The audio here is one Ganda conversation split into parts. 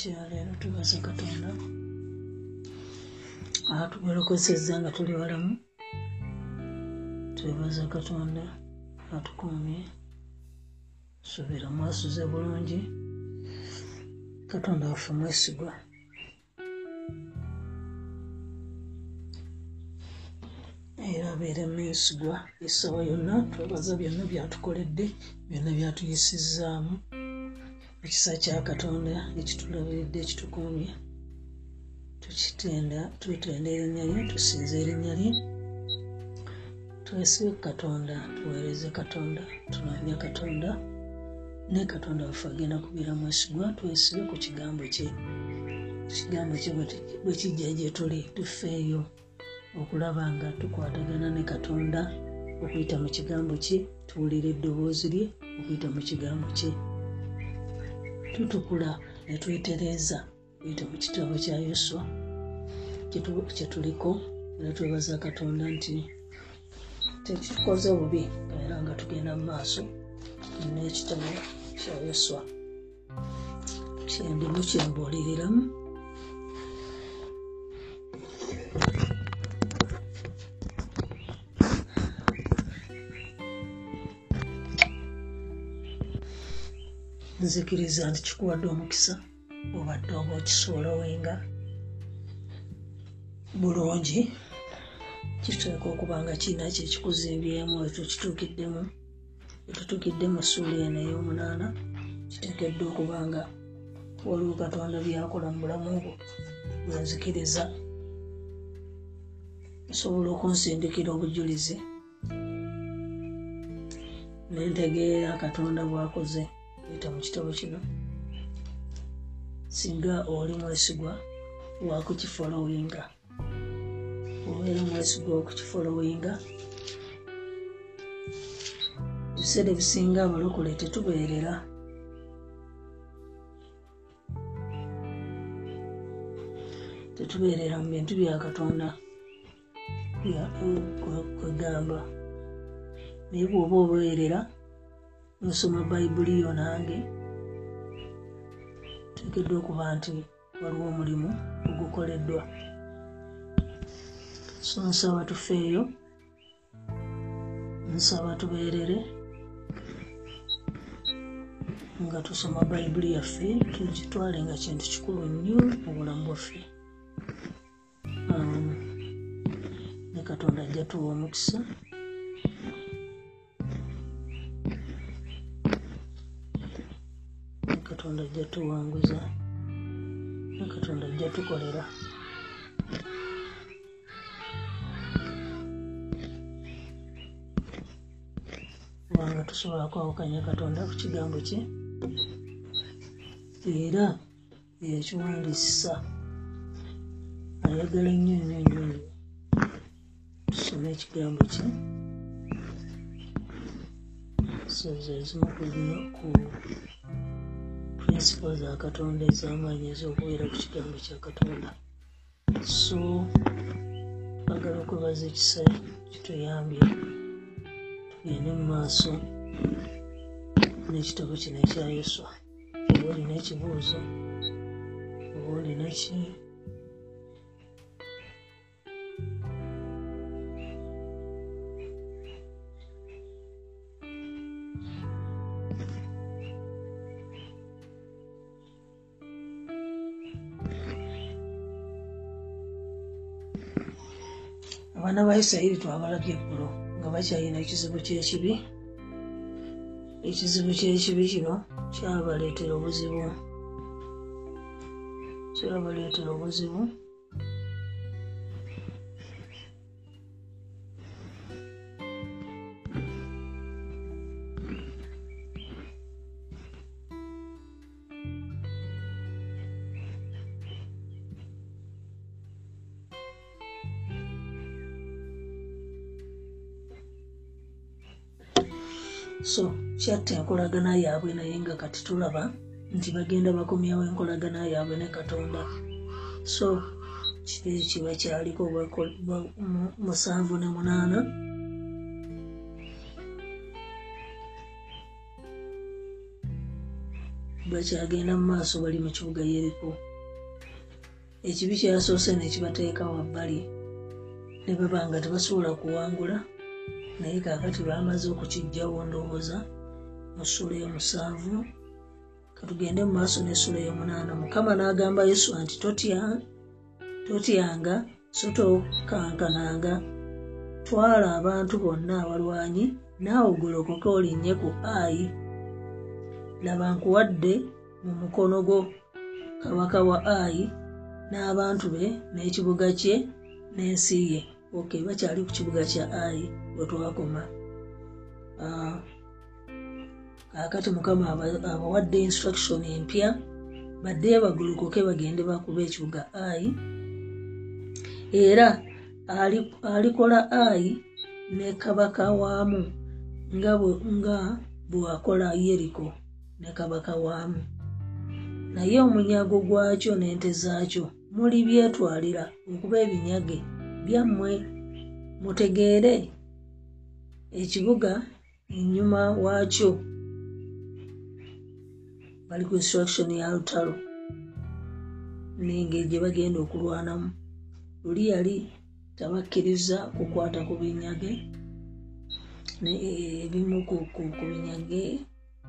mukyaleero tubaza katonda atugolokozeza nga tuli balamu. Twebaza katonda atukuumye suubira mwasuze bulungi. Katonda waffe mwesigwa. Era abeere mwesigwa. Essaawa yonna twebaza byonna byatukoledde byonna byatuyisizaamu ekisa kya katonda ekitulabiridde ekitukuumye tukitenda twetenda erinnya lye tusinza erinnya lye. Twesibe katonda tuweereze katonda tunoonya katonda. Naye katonda waffe agenda kubeera mwesigwa twesibe ku kigambo kye ekigambo kye bwe kijja gye tuli tufeeyo okulaba nga tukwatagana ne katonda okuyita mu kigambo kye tuwulira eddoboozi lye okuyita mu kigambo kye tutukula ne twetereeza oyita mu kitabo kya yoswa kyetuliko era twebaza katonda nti tekitukoze bubi era nga tugenda mu maaso n'ekitabo kya yoswa kyendimu kyembuuliriramu nzikiriza nti kikuwadde omukisa obadde oba okisolowenga bulungi kiteeka okuba nga kiina kyekikuzimbyemu ekyo etutuukidde mu ssuula eno ey'omunaana kiteekeddwa okuba nga waliwo katonda byakola mu bulamu bwo bwenzikiriza osobola okunsindikira obujulizi. Nentegeera katonda bwakoze yita mu kitabo kino. Singa oli mwesigwa wakukifolowinga obeera mwesigwa okukifolowinga ebiseera ebisinga abalokole tetubeerera. Tetubeerera mu bintu bya katonda. Kwegamba. Naye bwoba obeerera nosoma bayibuli yo nange teekeddwa okuba nti waliwo omulimu ogukoleddwa. So nsaba tufeeyo. Nsaba tubeerere nga tusoma bayibuli yaffe tugitwale nga kintu kikulu nnyo mu bulamu bwaffe. Ne katonda ajja tuwa omukisa katonda ajja tuwanguza. Katonda ajja tukolera. Kubanga tusobola kwawukanya katonda ku kigambo kye era yekiwandiisisa ayagala nnyo nnyo nnyo nnyo. Tusome ekigambo kye. So zezimu ku principle za katonda ez'amaanyi ez'okubeera ku kigambo kya katonda. So twagala okwebaza ekisa kituyambye tugende mu maaso n'ekitabo kino ekya yoswa oba olina ekibuuzo oba olina ki abaana ba isirayiri twabalabye eggulo nga bakyalina ekizibu kyekibi. Ekizibu kyekibi kino kyabaleetera obuzibu kyabaleetera obuzibu so kyatta enkolagana yaabwe naye nga kati tulaba nti bagenda bakomyawo enkolagana yaabwe ne katonda. So kiri kiba kyaliko musanvu ne munaana. Bakyagenda mu maaso bali mu kibuga yeriko. Ekibi kyasoose nekibateeka wabbali. Ne baba nga tebasobola kuwangula naye kaakati bamaze okukijjawo ndowooza mu ssula eyomusanvu katugende mu maaso n'essula eyomunaana. Mukama n'agamba yesu nti totyanga so tokankananga twala abantu bonna abalwanyi naawe ogolokoke olinnye ku ayi laba nkuwadde mu mukono gwo kabaka wa ayi n'abantu be n'ekibuga kye n'ensi ye. Ok bakyali ku kibuga kya ayi wetwakoma kaakati mukama abawadde instruction empya baddeyo bagolokoke bagende bakuba ekibuga ayi era alikola ayi ne kabaka waamu nga bwewakola yeriko ne kabaka waamu naye omunyago gwakyo n'ente zaakyo muli byetwalira okuba ebinyage byammwe mutegeere ekibuga enyuma waakyo bali ku instruction ya lutalo nengeri gye bagenda okulwanamu. Luli yali tabakkiriza kukwata ku binyage ebimu ku binyage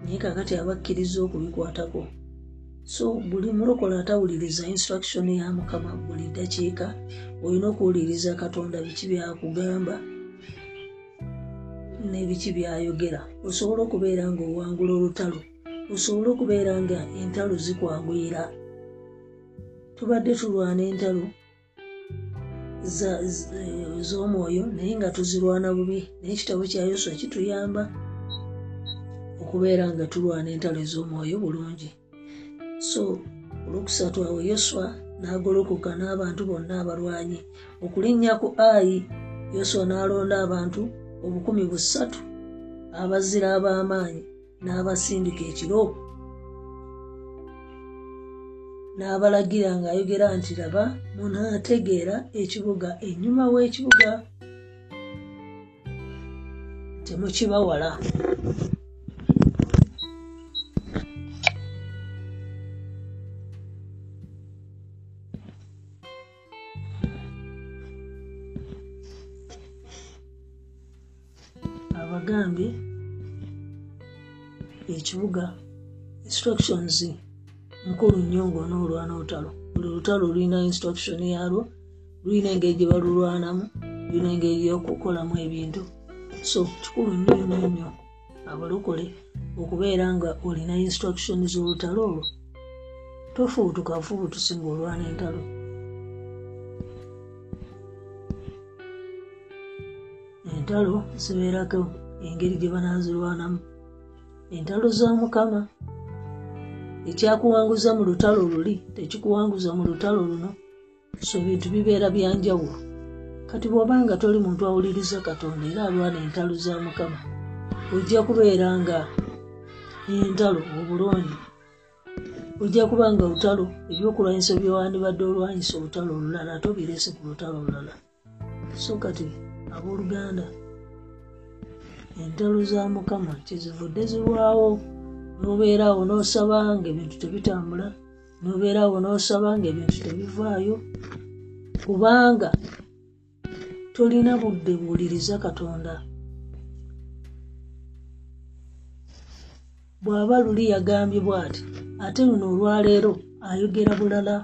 naye kakati abakkiriza okubikwatako. So buli mulokola atawuliriza instruction ya mukama buli dakiika olina okuwuliriza katonda biki byakugamba nebiki byayogera. Osobola okubeera nga owangula olutalo. Osobole okubeera nga entalo zikwanguyira. Tubadde tulwana entalo z'omwoyo naye nga tuzirwana bubi naye ekitabo kya yoswa kituyamba okubeera nga tulwana entalo ez'omwoyo bulungi. So olwokusatu awo yoswa n'agolokoka n'abantu bonna abalwanyi. Okulinnya ku ayi yoswa n'alonda abantu obukumi busatu abazira ab'amaanyi n'abasindika ekiro n'abalagira ng'ayogera nti laba munaategeera ekibuga ennyuma w'ekibuga temukibawala abagambye ekibuga instructions nkulu nnyo ng'onoolwana olutalo. Buli lutalo lulina instruction yalwo lulina engeri gye balulwanamu lulina engeri y'okukolamu ebintu. So kikulu nnyo nnyo nnyo abalokole okubeera nga olina instruction z'olutalo olwo. Tofuutuka fuutusi ng'olwana entalo. Entalo zibeerako engeri gye banaazirwanamu. Entalo za mukama ekyakuwanguza mu lutalo luli tekikuwanguza mu lutalo luno so bintu bibeera byanjawulo kati bw'obanga toli muntu awuliriza katonda era alwana entalo za mukama ojja kubeera nga entalo obulungi ojja kuba nga olutalo ebyokulwanyisa byewandibadde olwanyisa olutalo olulala tobirese ku lutalo olulala. So kati abooluganda entalo za mukama kyezivudde zirwawo. Nobeeraawo nosaba nga ebintu tebitambula nobeeraawo nosaba nga ebintu tebivaayo. Kubanga tolina budde buwuliriza katonda. Bw'aba luli yagambye bw'ati ate luno olwaleero ayogera bulala.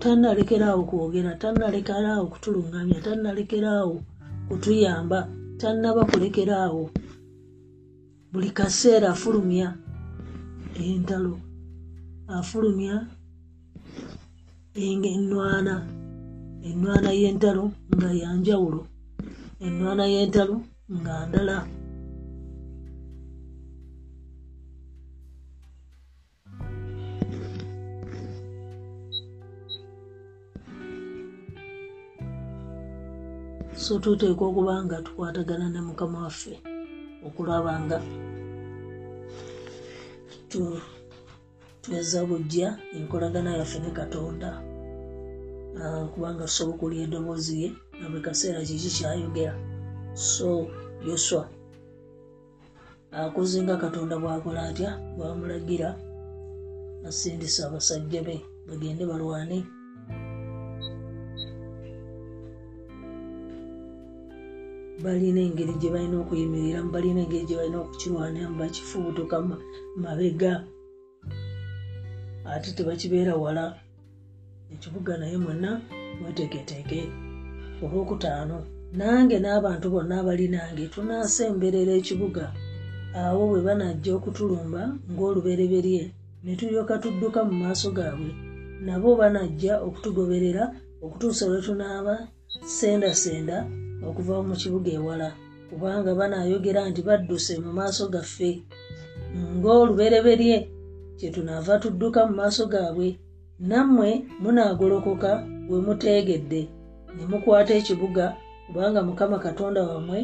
Tannalekeraawo kwogera tannalekeraawo kutulungamya tannalekeraawo kutuyamba tannaba kulekeraawo buli kaseera afulumya entalo afulumya enwana enwana y'entalo nga yanjawulo enwana y'entalo nga ndala so tuteekwa okuba nga tukwatagana ne mukama waffe okulaba nga tweza bujja enkolagana yaffe ne katonda. Kubanga tusobola okulya eddoboozi ye na buli kaseera kiki kyayogera. So yoswa akoze nga katonda bw'akola atya bw'amulagira asindisa abasajja be bagende balwane balina engeri gye balina okuyimiriramu balina engeri gye balina okukirwaniramu bakifubutuka ma- mabega. Ate tebakibeera wala. Ekibuga naye mwenna mweteeketeeke olwokutaano nange n'abantu bonna abali nange tunaasemberera ekibuga. Awo bwe banajja okutulumba ng'olubereberye ne tulyoka tudduka mu maaso gaabwe. Nabo banajja okutugoberera okutuusa lwe tunaaba sendasenda okuva mu kibuga ewala kubanga banaayogera nti badduse mu maaso gaffe ng'olubereberye kyetunaava tudduka mu maaso gaabwe. Nammwe munaagolokoka we muteegedde ne mukwata ekibuga kubanga mukama katonda wammwe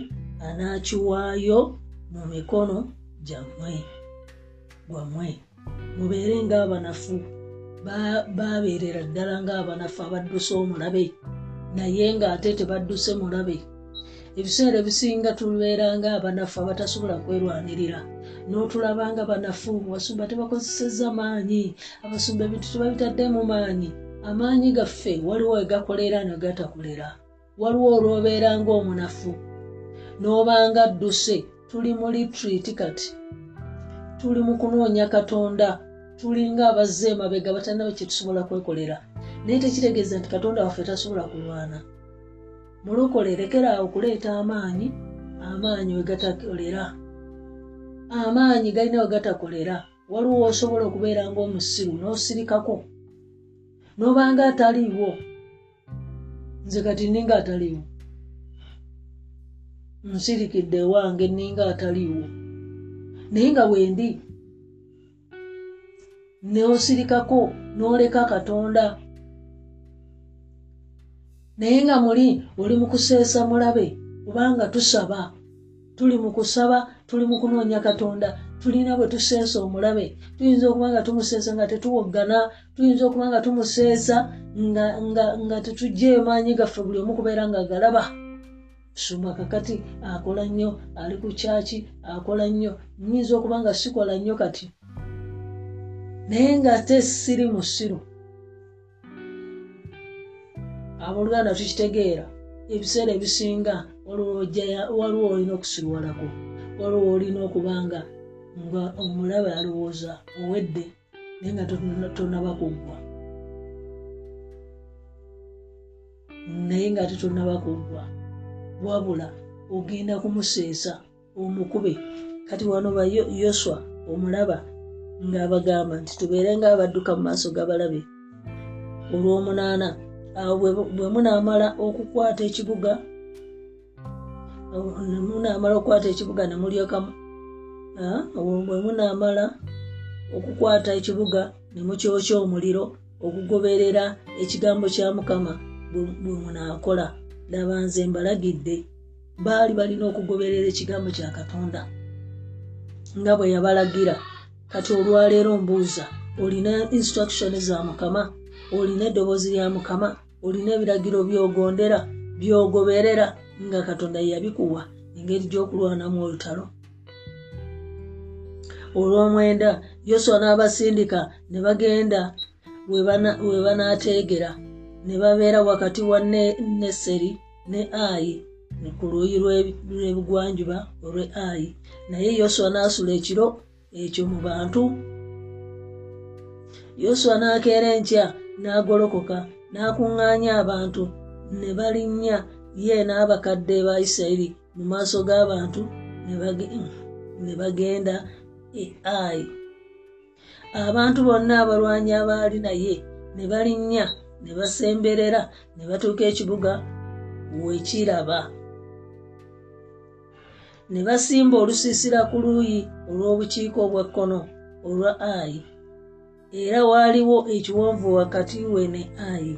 anaakiwaayo mu mikono gyammwe gwammwe. Mubeere ng'abanafu Ba- baabeerera ddala ng'abanafu abadduse omulabe naye ng'ate tebadduse mulabe. Ebiseera ebisinga tubeera ng'abanafu abatasobola kwerwanirira n'otulaba nga banafu abasumba tebakozesezza maanyi abasumba ebintu tebabitaddemu maanyi. Amaanyi gaffe waliwo wegakolera ne gatakolera. Waliwo olwobeera ng'omunafu. N'obanga adduse tuli mu litreat kati. Tuli mu kunoonya katonda. Tulinga abazze emabega batalina kye tusobola kwekolera naye tekitegeeza nti katonda waffe tasobola kulwana. Mulokole lekera awo kuleeta amaanyi amaanyi wegatakolera amaanyi galina wegatakolera waliwo osobola okubeera ng'omusiru n'osirikako? N'obanga ataliiwo? Nze kati ninga ataliiwo. Nsirikidde ewange ninga ataliiwo. Naye nga wendi neosirikako n'oleka katonda naye nga muli oli mu kuseesa mulabe kubanga tusaba. Tuli mu kusaba tuli mu kunoonya katonda tulina bwe tuseesa omulabe. Tuyinza okuba nga tumuseesa nga tetuwoggana tuyinza okuba nga tumuseesa nga, nga, nga tetugyeyo maanyi gaffe buli omu kubeera nga galaba. Sumba kakati akola nnyo ali ku kyaki akola nnyo nyinza okuba nga sikola nnyo kati. Naye ng'ate siri musiru abooluganda tukitegeera ebiseera ebisinga waliwo olina okusirwalako waliwo olina okuba nga nga omulabe alowooza owedde naye nga tonnaba kuggwa naye nga tetonnaba kuggwa wabula ogenda kumuseesa omukube. Kati wano ba Yo- yoswa omulaba ng'abagamba nti tubeere ng'abadduka mu maaso g'abalabe. Olw'omunaana awo bwe- bwe munaamala okukwata ekibuga ne munaamala okukwata ekibuga ne mulyoka mu- ah, awo bwe munaamala okukwata ekibuga ne mukyokya omuliro okugoberera ekigambo kya mukama bwe munaakola. Laba nze mbalagidde baali balina okugoberera ekigambo kya katonda nga bwe yabalagira. Kati olwaleero mbuuza olina instruction za mukama? Olina eddoboozi lya mukama olina ebiragiro byogondera byogoberera nga katonda yabikuwa engeri gy'okulwanamu olutalo. Olw'omwenda yoswa n'abasindika ne bagenda we bana- we banaateegera ne babeera wakati wa Ne- neseri ne ayi ku luuyi lw'ebugwanjuba olw'e ayi. Naye yoswa n'asula ekiro ekyo mu bantu. Yoswa n'akeera enkya n'agolokoka n'akuŋŋaanya abantu ne balinnya ye n'abakadde ba isirayiri mu maaso g'abantu ne bage- ne bagenda e ayi abantu bonna abalwanyi abaali naye ne balinnya ne basemberera ne batuuka ekibuga wekiraba ne basimba olusiisira ku luuyi olw'obukiiko obwa kkono olwa ayi era waaliwo ekiwonvu wakati we ne ayi.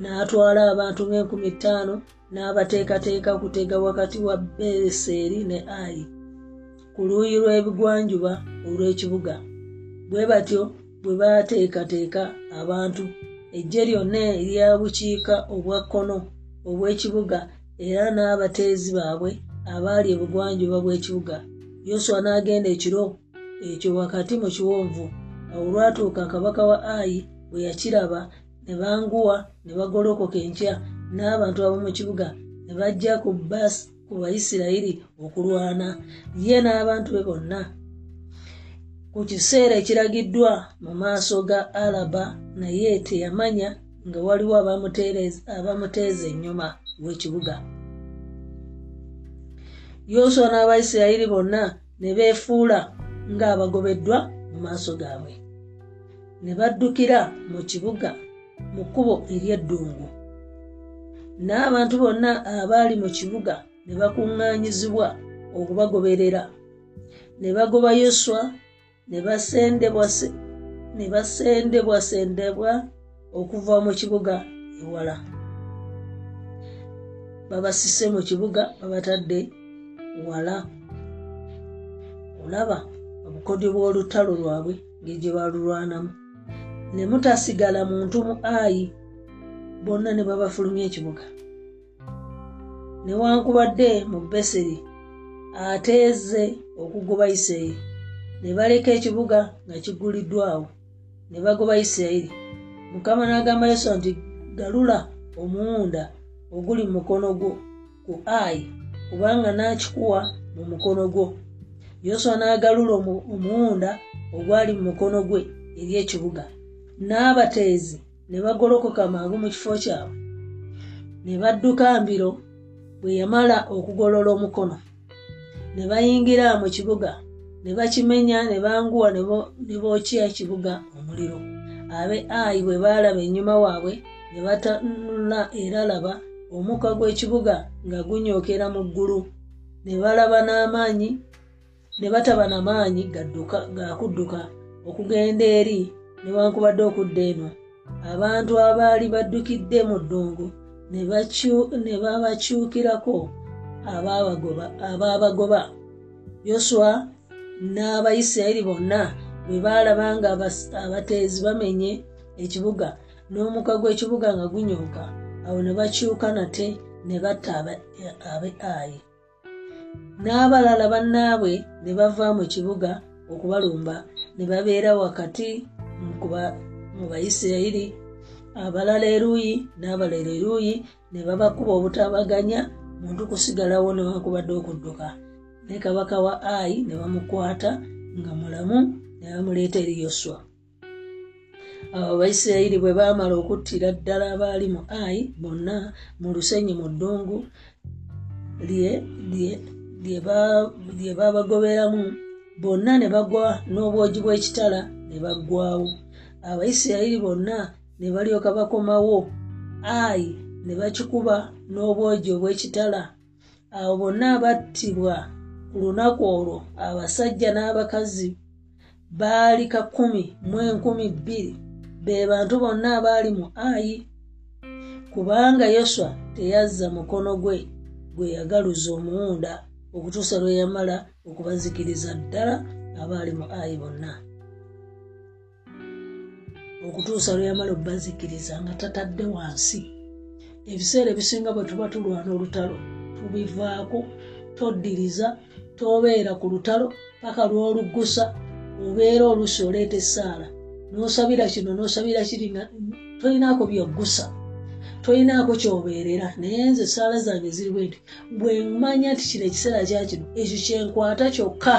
N'atwala abantu ng'enkumi ttaano n'abateekateeka kutega wakati wa beseeri ne ayi. Ku luuyi lw'ebigwanjuba olw'ekibuga bwe batyo bwe baateekateeka abantu. Ejje lyonna erya bukiika obwa kkono obw'ekibuga era n'abateezi baabwe abaali ebugwanjuba bw'ekibuga. Yoswa n'agenda ekiro ekyo wakati mu kiwonvu olwatuuka kabaka wa ayi bwe yakiraba ne banguwa ne bagolokoka enkya n'abantu ab'omu kibuga ne bajja ku basi ku bayisirayiri okulwana. Ye n'abantu be bonna. Ku kiseera ekiragiddwa mu maaso ga alaba naye teyamanya nga waliwo abamuteeza ennyuma w'ekibuga. Yoswa n'abayisirayiri bonna ne beefuula ng'abagobeddwa mu maaso gaabwe. Ne baddukira mu kibuga mu kkubo ery'eddungu. N'abantu bonna abaali mu kibuga ne bakuŋŋaanyizibwa okubagoberera. Ne bagoba yoswa ne basendebwasendebwa okuva mu kibuga ewala. Babasise mu kibuga babatadde wala. Olaba obukodyo bw'olutalo lwabwe ngegye balulwanamu ne mutasigala muntu mu ayi bonna ne babafulumya ekibuga. Newankubadde mu beseri ateeze okugoba isirayiri. Ne baleka ekibuga nga kiguliddwawo ne bagoba isirayiri. Mukama n'agamba yesu nti galula omuwunda oguli mu mukono gwo ku ayi kubanga n'akikuwa mu mukono gwo yoswa n'agalula omuwunda ogwali mu mukono gwe eri ekibuga. N'abateezi ne bagolokoka mangu mu kifo kyabwe. Ne badduka mbiro bwe yamala okugolola omukono. Ne bayingira mu kibuga ne bakimenya ne banguwa ne bookya ekibuga omuliro. Abe ayi bwe baalaba ennyuma waabwe ne batanula era laba omukka gw'ekibuga nga gunyookera mu ggulu. Ne balaba n'amaanyi ne bataba n'amaanyi gakudduka okugenda eri newankubadde okudda eno. Abantu abaali baddukidde mu ddungu ne babakyukirako abaabagoba yoswa n'abayisirayiri bonna bwe baalaba nga abateezi bamenye ekibuga n'omuka gw'ekibuga nga gunyooka awo ne bakyuka nate ne batta abe ayi n'abalala bannaabwe ne bava mu kibuga okubalumba ne babeera wakati mu bayisirayiri. Abalala eruuyi n'abalala eruuyi ne babakuba obutabaganya muntu kusigalawo newankubadde okudduka. Ne kabaka wa ayi ne bamukwata nga mulamu ne bamuleeta eri yoswa. Abo abayisirayiri bwe baamala okuttira ddala abaali mu ayi bonna mu lusenyi mu ddungu lye babagoberamu bonna ne bagwa n'obwogi bw'ekitala ne baggwawo abayisirayiri bonna ne balyoka bakomawo ayi ne bakikuba n'obwogi obw'ekitala. Abo bonna abattibwa ku lunaku olwo abasajja n'abakazi baali kakumi mu enkumi bbiri. Be bantu bonna abaali mu ayi kubanga yoswa teyazza mukono gwe gwe yagaluza omuwunda okutuusa lwe yamala okubazikiriza ddala abaali mu ayi bonna. Okutuusa lwe yamala okubazikiriza nga tatadde wansi. Ebiseera ebisinga bwe tuba tulwana olutalo tubivaako toddiriza tobeera ku lutalo paka lwolugusa obeera oluusi oleeta essaala. Nosabira kino nosabira kiri nga tolinaako byoggusa tolinaako kyobeerera naye nze esaala zange ziriwe nti bwe mmanya nti kino ekiseera kyakino ekyo kyenkwata kyokka.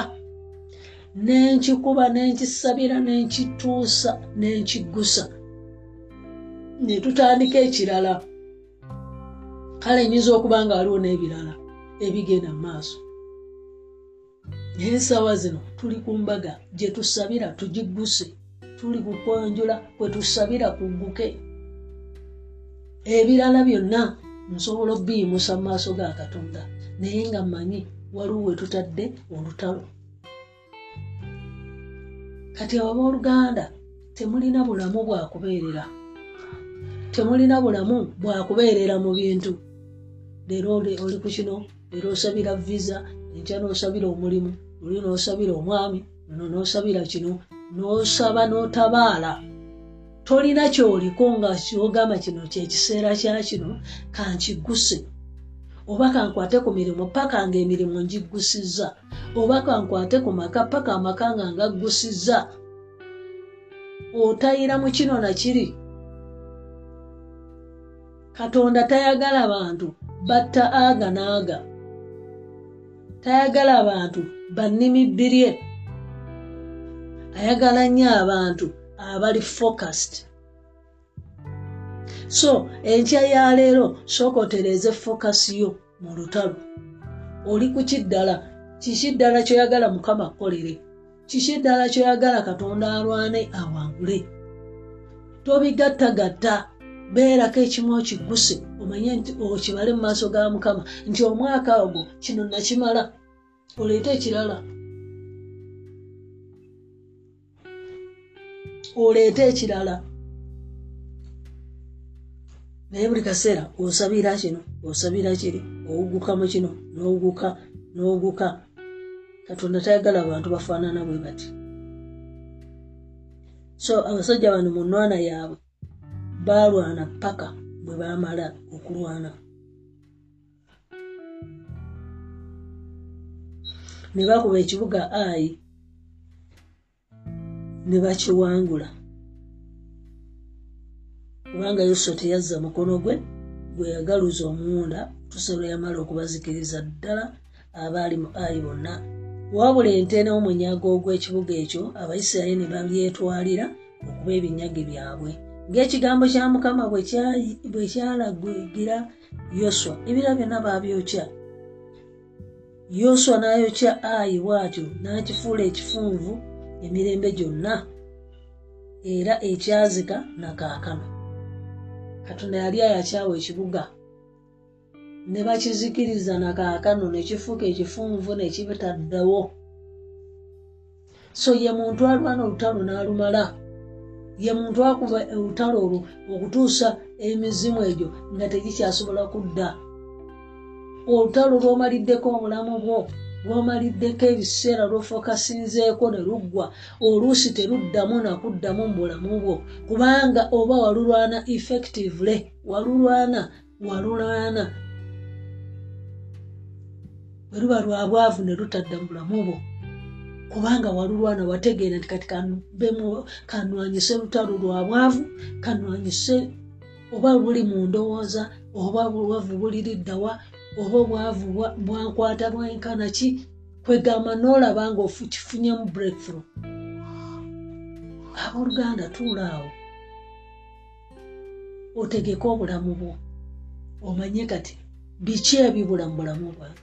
Nenkikuba nenkisabira nenkituusa nenkiggusa netutandika ekirala. Kale nyinza okuba nga waliwo n'ebirala ebigenda mu maaso. Naye ensaawa zino tuli ku mbaga gye tusabira tugigguse tuli kukwanjula kwe tusabira kugguke ebirala byonna nsobola obiyimusa mu maaso ga katonda naye nga mmanyi waliwo we tutadde olutalo. Kati abo abooluganda temulina bulamu bwakubeerera temulina bulamu bwakubeerera mu bintu. Leero oli ku kino leero osabira visa enkya n'osabira omulimu oli n'osabira omwami no n'osabira kino n'osaba n'otabaala tolina kyoliko nga kyogamba kino kyekiseera kya kino kankiguse oba kankwate ku mirimu paka nga emirimu ngigusizza oba kankwate ku maka paka amaka nga ngaggusizza otayira mu kino nakiri katonda tayagala bantu batta aga naaga tayagala bantu bannimi bbirye ayagala nnyo abantu abali focused. So enkya ya leero sooka otereeze focus yo mu lutalo. Oli ku kiddala kiki ddala kyoyagala mukama kkolere kiki ddala kyoyagala katonda alwane awangule? Tobigattagatta beerako ekimu okiguse omanye nti okibale mu maaso ga mukama nti omwaka ogwo kino nakimala oleete ekirala oleete ekirala. Naye buli kaseera osabira kino osabira kiri owuguka mu kino n'owuguka n'owuguka. Katonda tayagala abantu bafaanana bwe bati. So abasajja bano mu nwana yaabwe baalwana paka bwe baamala okulwana. Ne bakuba ekibuga ayi ne bakiwangula. Kubanga yoswa teyazza mukono gwe gwe yagaluza omuwunda tusolo yamala okubazikiriza ddala abaali mu ayi bonna. Wabula ente n'omunyago ogw'ekibuga ekyo abayisirayiri ne babyetwalira okuba ebinyage byabwe. Ng'ekigambo kya mukama bwe kyalagwigira yoswa ebira byonna baabyokya yoswa n'ayokya ayi bw'atyo n'akifuula ekifunvu emirembe gyonna era ekyazika nakaakano katonda yali ayakyawa ekibuga. Ne bakizikiriza nakaakano nekifuuka ekifunvu nekibitaddawo so ye muntu alwana olutalo n'alumala. Ye muntu akuba olutalo olwo okutuusa emizimu egyo nga tegikyasobola kudda. Olutalo lwomaliddeko obulamu bwo lwomaliddeko ebiseera lwofokasinzeeko ne luggwa oluusi teruddamu nakuddamu mu bulamu bwo. Kubanga oba walulwana effectively walulwana walulwana. Bwe luba lwabwavu ne lutadda mu bulamu bwo. Kubanga walulwana wategeera nti kati kanwanyise lutalo lwabwavu kanwanyise oba buli mu ndowooza oba bwavu buliriddawa oba obwavu bwankwata bwenkana ki kwegamba n'olaba nga kifunyemu breakthrough. Abooluganda tuulaawo otegeke obulamu bwo. Omanye kati biki ebibula mu bulamu bwange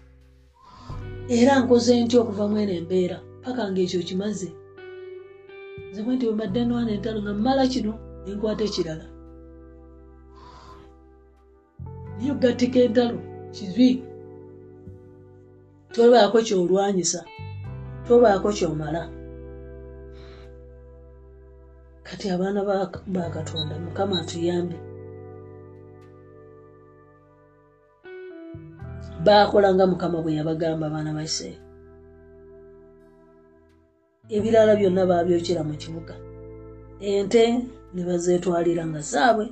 era nkoze ntya okuva mweno embeera paka ngaekyo kimaze? Nze bwe nti wembadde nwana entalo nga mmala kino nenkwata ekirala. Naye ogattika entalo kibi. Tobaako kyolwanyisa tobaako kyomala. Kati abaana ba katonda mukama atuyambe. Baakola nga mukama bwe yabagamba abaana ba isirayiri. Ebirala byonna baabyokera mu kibuga. Ente ne bazeetwalira nga zaabwe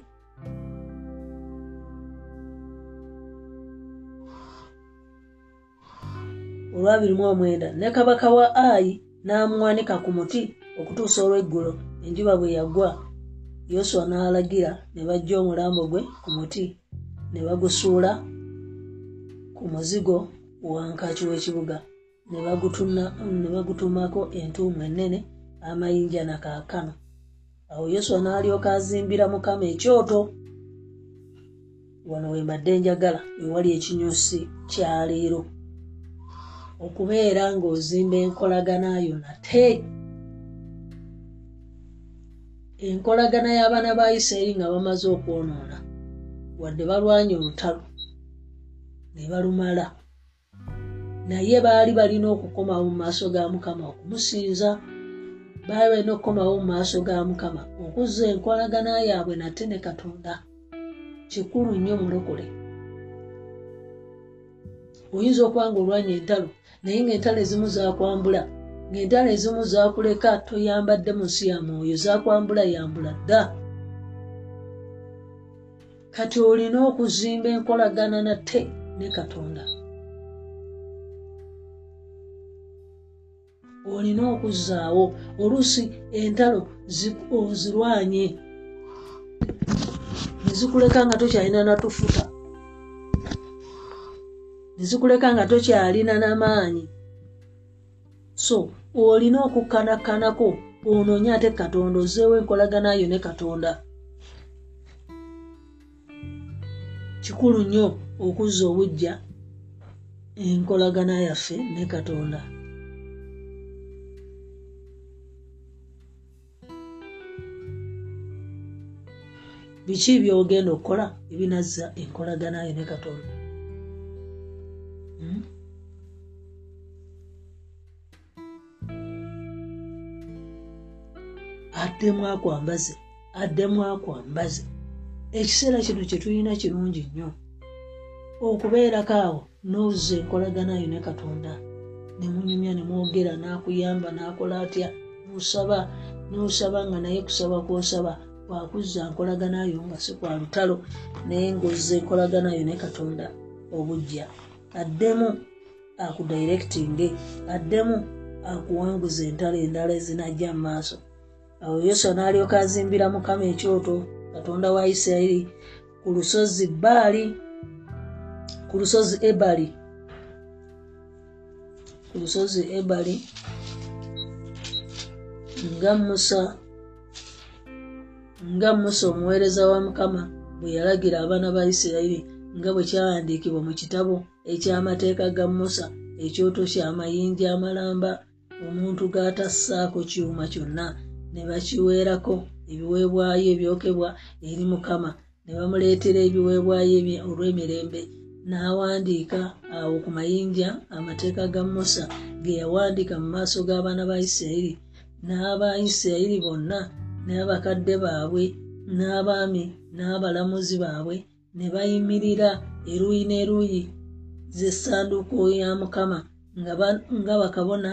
olwabiri mu omwenda ne kabaka wa ayi n'amuwanika ku muti okutuusa olw'eggulo. Enjuba bwe yagwa yoswa n'alagira ne bajja omulambo gwe ku muti ne bagusuula ku muzigo wankaki w'ekibuga. Ne bagutumako entuumu ennene amayinja nakaakano awo yoswa n'alyoka azimbira mukama ekyoto. Wano wembadde njagala ewali ekinyusi kyaleero okubeera ng'ozimba enkolagana yo nate. Enkolagana y'abaana ba isirayiri nga bamaze okwonoona wadde balwanya olutalo ne balumala. Naye baali balina okukomawo mu maaso ga mukama okumusinza baali balina okukomawo mu maaso ga mukama okuzza enkolagana yaabwe nate ne katonda kikulu nnyo mulokole. Oyinza okuba nga olwanya entalo naye ngaentalo ezimu zakwambula ngaentalo ezimu zakuleka toyambadde mu nsi ya mwoyo zakwambula yambula dda. Kati olina okuzimba enkolagana natte ne katonda. Olina okuzaawo oluusi entalo ozirwanye. Nezikuleka nga tokyalina natufuta nezikuleka nga tokyalina n'amaanyi. So olina okukanakanako onoonye ate katonda ozeewo enkolaganayo ne katonda. Kikulu nnyo okuzza obujja enkolagana yaffe ne katonda. Biki byogenda okukola ebinazza enkolaganayo ne katonda addemu akwambaze addemu akwambaze ekiseera kino kyetulina kirungi nnyo okubeerako awo nozza enkolaganayo ne katonda nemunyumya nemwogera nakuyamba nakola atya nosaba nosaba nga naye kusaba kwosaba kwakuzza nkolaganayo nga si kwa lutalo naye ngaozza enkolaganayo ne katonda obujja addemu akudirectinge addemu akuwanguza entalo endala ezinajja mu maaso awo yoswa n'alyoka azimbira mukama ekyoto katonda wa isirayiri ku lusozi baali ku lusozi ebali. Ku lusozi ebali nga musa nga musa omuweereza wa mukama bwe yalagira abaana ba isirayiri nga bwe kyawandiikibwa mu kitabo ekyamateeka ga musa ekyoto kyamayinja amalamba omuntu g'atassaako kyuma kyonna ne bakiweerako ebiweebwayo ebyokebwa eri mukama ne bamuleetera ebiweebwayo olw'emirembe n'awandiika awo ku mayinja amateeka ga musa ge yawandiika mu maaso g'abaana ba isirayiri n'aba isirayiri bonna n'abakadde baabwe n'abaami n'abalamuzi baabwe ne bayimirira eruuyi n'eruuyi z'essanduuko ya mukama nga bakabona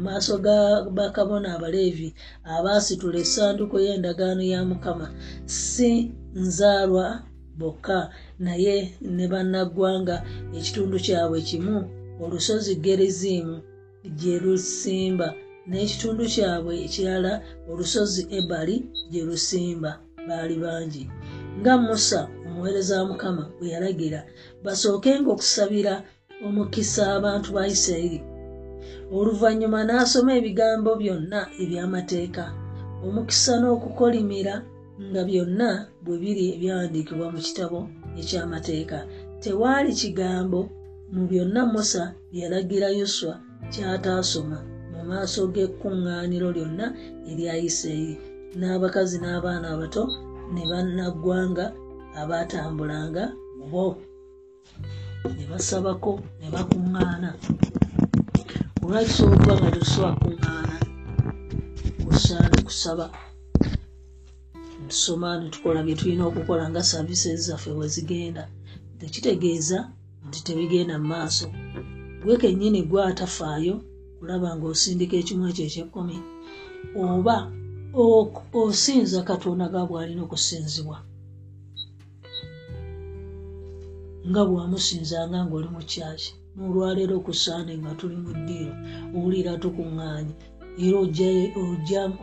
mu maaso ga bakabona abaleevi abaasitula essanduuko y'endagaano ya mukama. Si nzaalwa bokka naye ne bannaggwanga ekitundu kyabwe kimu olusozi gerizimu gye lusimba n'ekitundu kyabwe ekirala olusozi ebali gye lusimba baali bangi. Nga musa omuweereza wa mukama bwe yalagira basookenga okusabira omukisa abantu ba isirayiri oluvannyuma n'asoma ebigambo byonna eby'amateeka omukisa n'okukolimira nga byonna bwe biri ebyawandiikibwa mu kitabo eky'amateeka. Tewaali kigambo mu byonna musa byalagira yoswa kyataasoma mu maaso g'ekkuŋŋaaniro lyonna erya isirayiri n'abakazi n'abaana abato ne bannaggwanga abaatambulanga bo. Ne basabako ne bakuŋŋaana olwakisobola okuba nga tetusobola kuŋŋaana kusaana kusaba. Tusoma netukola bye tulina okukola nga saavisi zaffe bwe zigenda. Tekitegeeza nti tebigenda mu maaso. Gwe kennyini gwe atafaayo kulaba ng'osindika ekimu ekyo ekyekkumi oba osinza katonda ga bw'alina okusinzibwa. Nga bwamusinzanga ng'oli mu kyaki n'olwaleero okusaane nga tuli mu ddiiro. Owulira tukuŋŋaanye era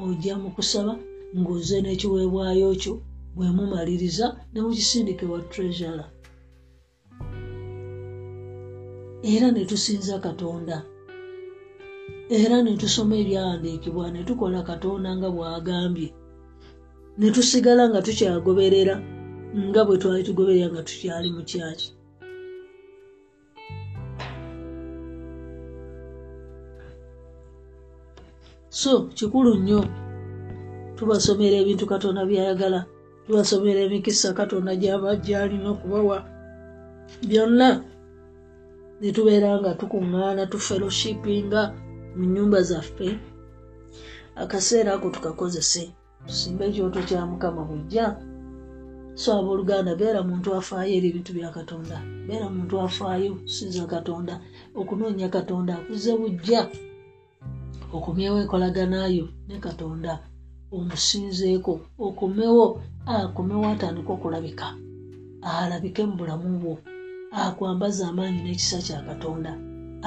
ojja mu kusaba ng'oze n'ekiweebwayo kyo bwe mumaliriza ne mukisindike wa treasure era ne tusinza katonda. Era ne tusoma ebyawandiikibwa ne tukola katonda nga bw'agambye. Ne tusigala nga tukyagoberera nga bwe twali tugoberera nga tukyali mu kyaki so kikulu nnyo. Tubasomera ebintu katonda byayagala tubasomera emikisa katonda gyalina okubawa. Byonna netubeera nga tukuŋŋaana tufeloshipinga mu nyumba zaffe. Akaseera ako tukakozese. Tusimba ekyoto kya mukama bujja so abooluganda beera muntu afaayo eri ebintu bya katonda. Beera muntu afaayo sinza katonda. Okunoonya katonda akuze bujja okomyewo enkolaganayo ne katonda omusinzeeko okomewo akomewo atandika okulabika alabike mu bulamu bwo akwambaza amaanyi n'ekisa kya katonda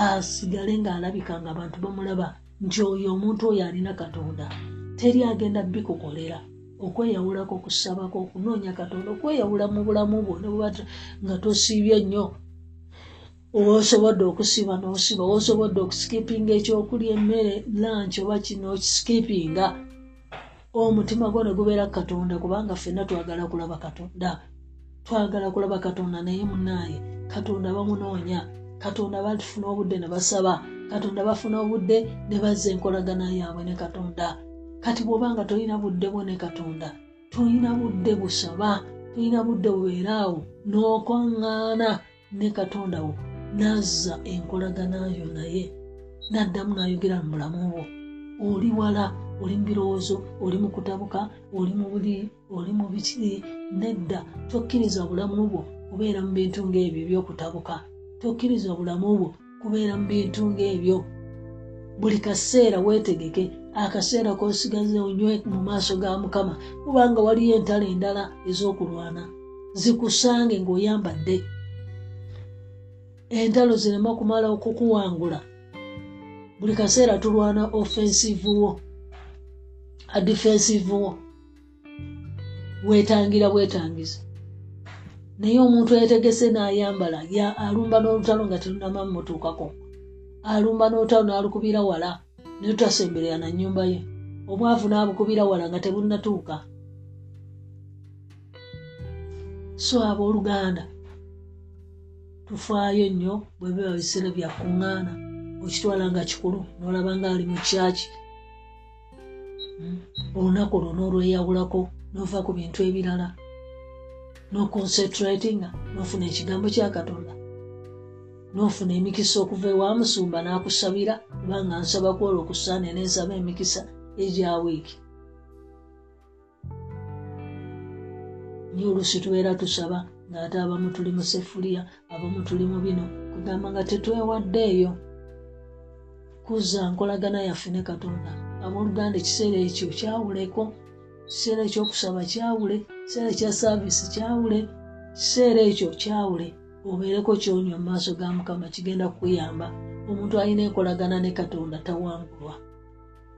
asigale ng'alabika nga abantu bamulaba nti oyo omuntu oyo alina katonda teri agenda bikukolera okweyawulako okusabako okunoonya katonda okweyawula mu bulamu bwo ne bweba nga tosiibye nnyo owaosobodde okusiba n'osiba owaosobodde okusikipinga ekyokulya emmere lanch oba kino okisikipinga omutima gwo ne gubeera katonda kubanga ffenna twagala kulaba katonda. Twagala kulaba katonda naye munaaye. Katonda bamunoonya katonda batufuna obudde ne basaba katonda bafuna obudde ne bazza enkolagana yaabwe ne katonda. Kati bw'obanga tolina budde bwo ne katonda tolina budde busaba tolina budde bubeeraawo n'okwaŋŋaana ne katonda wo nazza enkolaganayo naye naddamu n'ayogera mu bulamu bwo. Oli wala oli mu birowoozo oli mu kutabuka oli mu buli oli mu biki nedda. Tokkiriza bulamu bwo kubeera mu bintu ng'ebyo ebyokutabuka. Tokkiriza bulamu bwo kubeera mu bintu ng'ebyo. Buli kaseera weetegeke akaseera kosigaze onywe mu maaso ga mukama kubanga waliyo entalo endala ez'okulwana. Zikusange ng'oyambadde entalo zirema kumala okukuwangula. Buli kaseera tulwana offensive wo adefensive wo. Weetangira bwetangiza. Naye omuntu eyetegese n'ayambala ya alumba n'olutalo nga telunama mumutuukako alumba n'olutalo n'alukubira wala naye tutasemberera na nnyumba ye. Obwavu n'abukubira wala nga tebunnatuuka. So abooluganda tufaayo nnyo bwe biba biseera byakuŋŋaana okitwala nga kikulu n'olaba nga ali mu kyaki hmm? olunaku olwo n'olweyawulako n'ova ku bintu ebirala n'oconcentratinga n'ofuna ekigambo kya katonda n'ofuna emikisa okuva ewa musumba n'akusabira kubanga nsaba kwola okusaana nensaba emikisa egya wiiki nye olusi tubeera tusaba ng'ate abamu tuli mu sefuliya abamu tuli mu bino kugamba nga tetwewaddeeyo. Kuzza nkolagana yaffe ne katonda. Abooluganda ekiseera ekyo kyawuleko kiseera ekyokusaba kyawule? Kiseera ekya saaviisi kyawule? Kiseera ekyo kyawule? Obeereko kyonywa mu maaso ga mukama kigenda kukuyamba. Omuntu alina enkolagana ne katonda tawangulwa.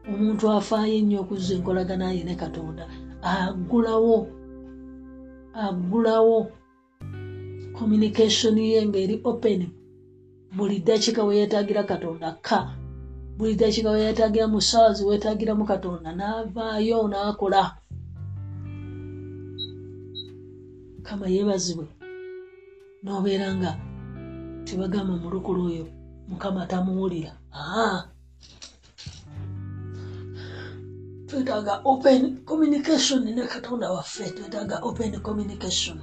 Omuntu afaayo ennyo okuzza enkolagana ye ne katonda. Agulawo agulawo communication ye ngaeri open. Buli ddakiika weyeetagira katonda ka. Buli ddakiika weyeetagira mu saazi weetagiramu katonda n'avaayo n'akola. Kama yeebazibwe n'obeera nga tebagamba mulukulu oyo mukama tamuwulira aa twetaaga open communication ne katonda waffe twetaaga open communication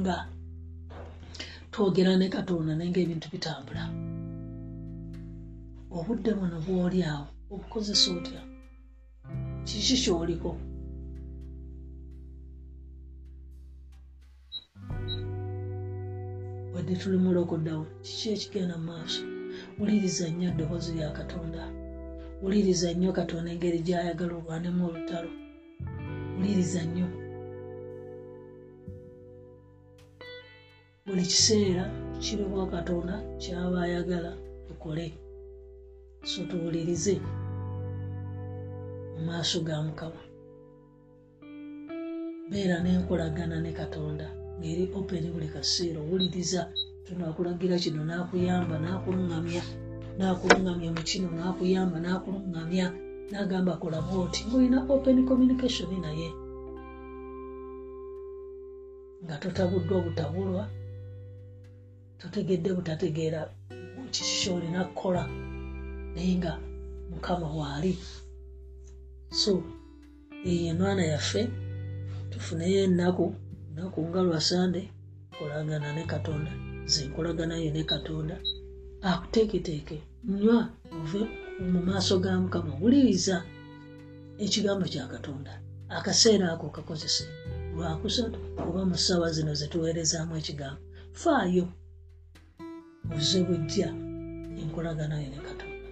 nga twogera ne katonda naye ngaebintu bitambula. Obudde buno bwoli awo obukozesa otya? Kiki kyoliko? Wadde tuli mu lockdown kiki ekigenda mu maaso? Wuliriza nnyo eddoboozi lya katonda. Wuliriza nnyo katonda engeri gy'ayagala olwanemu olutalo. Wuliriza nnyo buli kiseera kiriwo katonda kyaba ayagala tukole. So tuwulirize mu maaso ga mukama. Beera n'enkolagana ne katonda ngeri openi buli kaseera owuliriza tunakulagira kino n'akuyamba n'akuluŋŋamya n'akuluŋŋamya mu kino n'akuyamba n'akuluŋŋamya n'agamba kolamu oti ngaolina open communication naye. Nga totabuddwa butabulwa totegedde butategeera kiki kyolina kukola naye nga mukama waali so eyo enwana yaffe tufuneyo ennaku lunaku nga lwasande kolagana ne katonda zenkolaganayo ne katonda. Akuteeketeeke nywa ove mu maaso ga mukama wuliriza ekigambo kya katonda. Akaseera ako kakozese lwakusatu oba mu ssaawa zino zetuweerezaamu ekigambo. Faayo oze bujja enkolaganayo ne katonda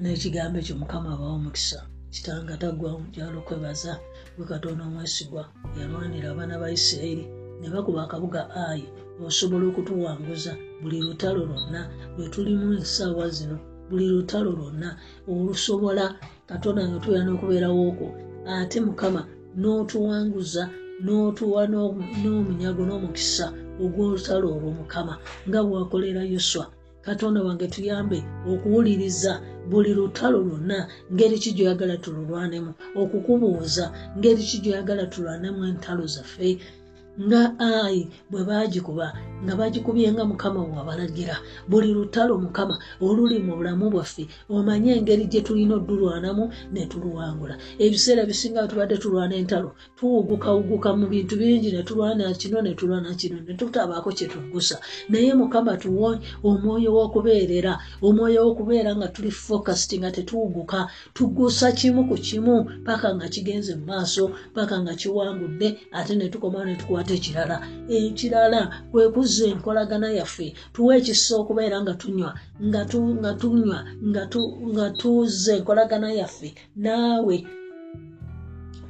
n'ekigambo ekyo mukama abawo omukisa kitanga taggwa mukyalo kwebaza gwe katonda omwesigwa yalwanira abaana ba isirayiri ne bakuba akabuga ayi osobola okutuwanguza buli lutalo lwonna lwe tulimu essaawa zino buli lutalo lwonna olusobola katonda nga tuyana okubeerawo okwo ate mukama n'otuwanguza n'otuwa n'omunyago n'omukisa ogw'olutalo olwo mukama nga bwakolera yoswa. Katonda wange tuyambe okuwuliriza buli lutalo lwonna ngeri ki gyoyagala tululwanemu okukubuuza ngeri ki gyoyagala tulwanemu entalo zaffe nga ayi bwe bagikuba nga bagikubye nga mukama wabalagira buli lutalo mukama oluli mu bulamu bwaffe omanye engeri gye tulina odulwanamu ne tuluwangula ebiseera bisinga tubadde tulwana entalo tuwugukawuguka mu bintu bingi ne tulwana kino ne tulwana kino ne tutabaako kyetugusa naye mukama tuwe omwoyo w'okubeerera omwoyo w'okubeera nga tuli focused nga tetuwuguka tugusa kimu ku kimu paka nga kigenze mu maaso paka nga kiwangudde ate ne tukoma ne tukwata ekirala ekirala kwe kuzza enkolagana yaffe tuwe ekisa okubeera nga tunywa nga tunywa nga tuzza enkolagana yaffe. Naawe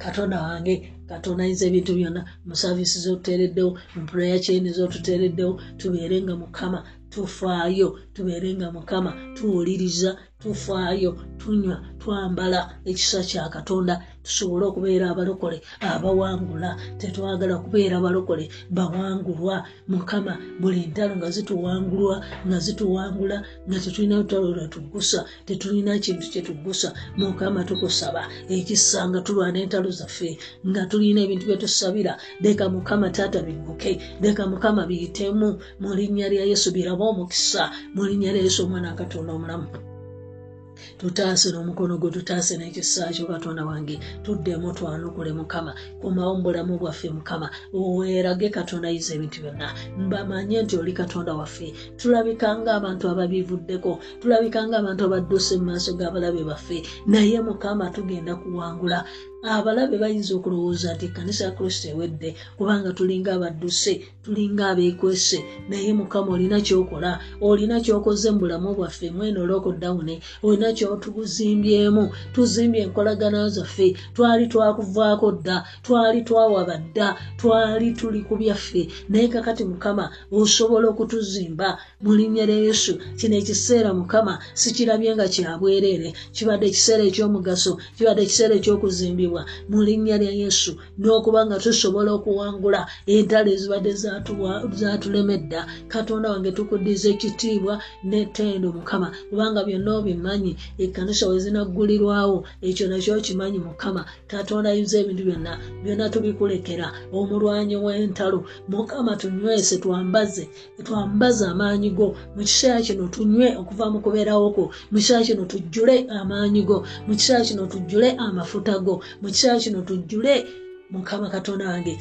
katonda wange katonayiza ebintu byonna. Mu saavisi zotuteereddewo mu pureya kyeni zotuteereddewo tubeere nga mukama tufaayo tubeere nga mukama tuwuliriza tufaayo tunywa twambala ekisa kya katonda tusobole okubeera abalokole abawangula tetwagala kubeera balokole bawangulwa. Mukama buli ntalo nga zituwangulwa nga zituwangula nga tetulina lutalo lwetugusa tetulina kintu kyetugusa mukama tukusaba ekisa nga tulwana entalo zaffe nga tulina ebintu byetusabira leka mukama taata bigguke leka mukama biyitemu. Mu linnya lya yesu biraba omukisa. Mu linnya lya yesu omwana akatonda omulamu tutaase n'omukono gwe tutaase n'ekisa kyo katonda wange. Tuddemu twanukule mukama. Kumawo mubulamu bwaffe mukama. Weerage katonda yiza ebintu byonna. Mbamanye nti oli katonda waffe. Tulabika ngaabantu ababivuddeko. Tulabika ngaabantu abadduse mu maaso g'abalabe baffe. Naye mukama tugenda kuwangula abalabe bayinza okulowooza nti ekkanisa ya kristo ewedde kubanga tulinga abadduse tulinga abeekwese naye mukama olina kyokola olina kyokoze mu bulamu bwaffe mwene olwokodawuni olina kyotuguzimbyemu tuzimbye enkolagana zaffe twali twakuvaako dda twali twawaba dda twali tuli ku byaffe. Naye kakati mukama osobola okutuzimba mu linnya lya yesu. Kino ekiseera mukama sikirabye nga kyabwereere kibadde ekiseera ekyomugaso kibadde ekiseera ekyokuzimbibwa kuweebwa mu linnya lya yesu n'okuba nga tusobola okuwangula entalo ezibadde zatulemedda. Katonda wange tukuddiza ekitiibwa n'ettendo mukama kubanga byonna obimanyi ekkanisa we zinaggulirwawo ekyo nakyo kimanyi mukama. Katonda ayinza ebintu byonna byonna tubikulekera. Omulwanyi w'entalo mukama tunywese twambaze twambaze amaanyi go. Mu kiseera kino tunywe okuva mu kubeerawo kwo. Mu kiseera kino tujjule amaanyi go. Mu kiseera kino tujjule amafuta go mu kiseera kino tujjule mukama katonda wange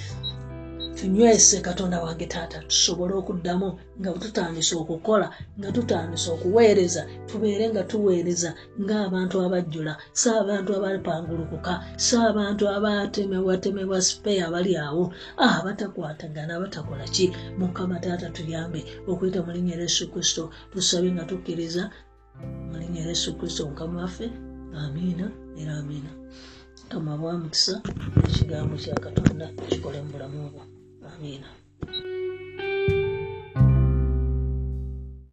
tunywese katonda wange taata tusobole okuddamu nga tutandise okukola nga tutandise okuweereza tubeere nga tuweereza ng'abantu abajjula si abantu abapangulukuka si abantu abatemebwatemebwa sipeya abali awo. Abatakwatagana batakola ki? Mukama taata tuyambe okuyita mu linnya yesu kristo tusabe nga tukkiriza mu linnya yesu kristo. Mukama waffe amiina era amiina kama bwamukisa ekigambo kya katonda kikole mu bulamu bwo amiina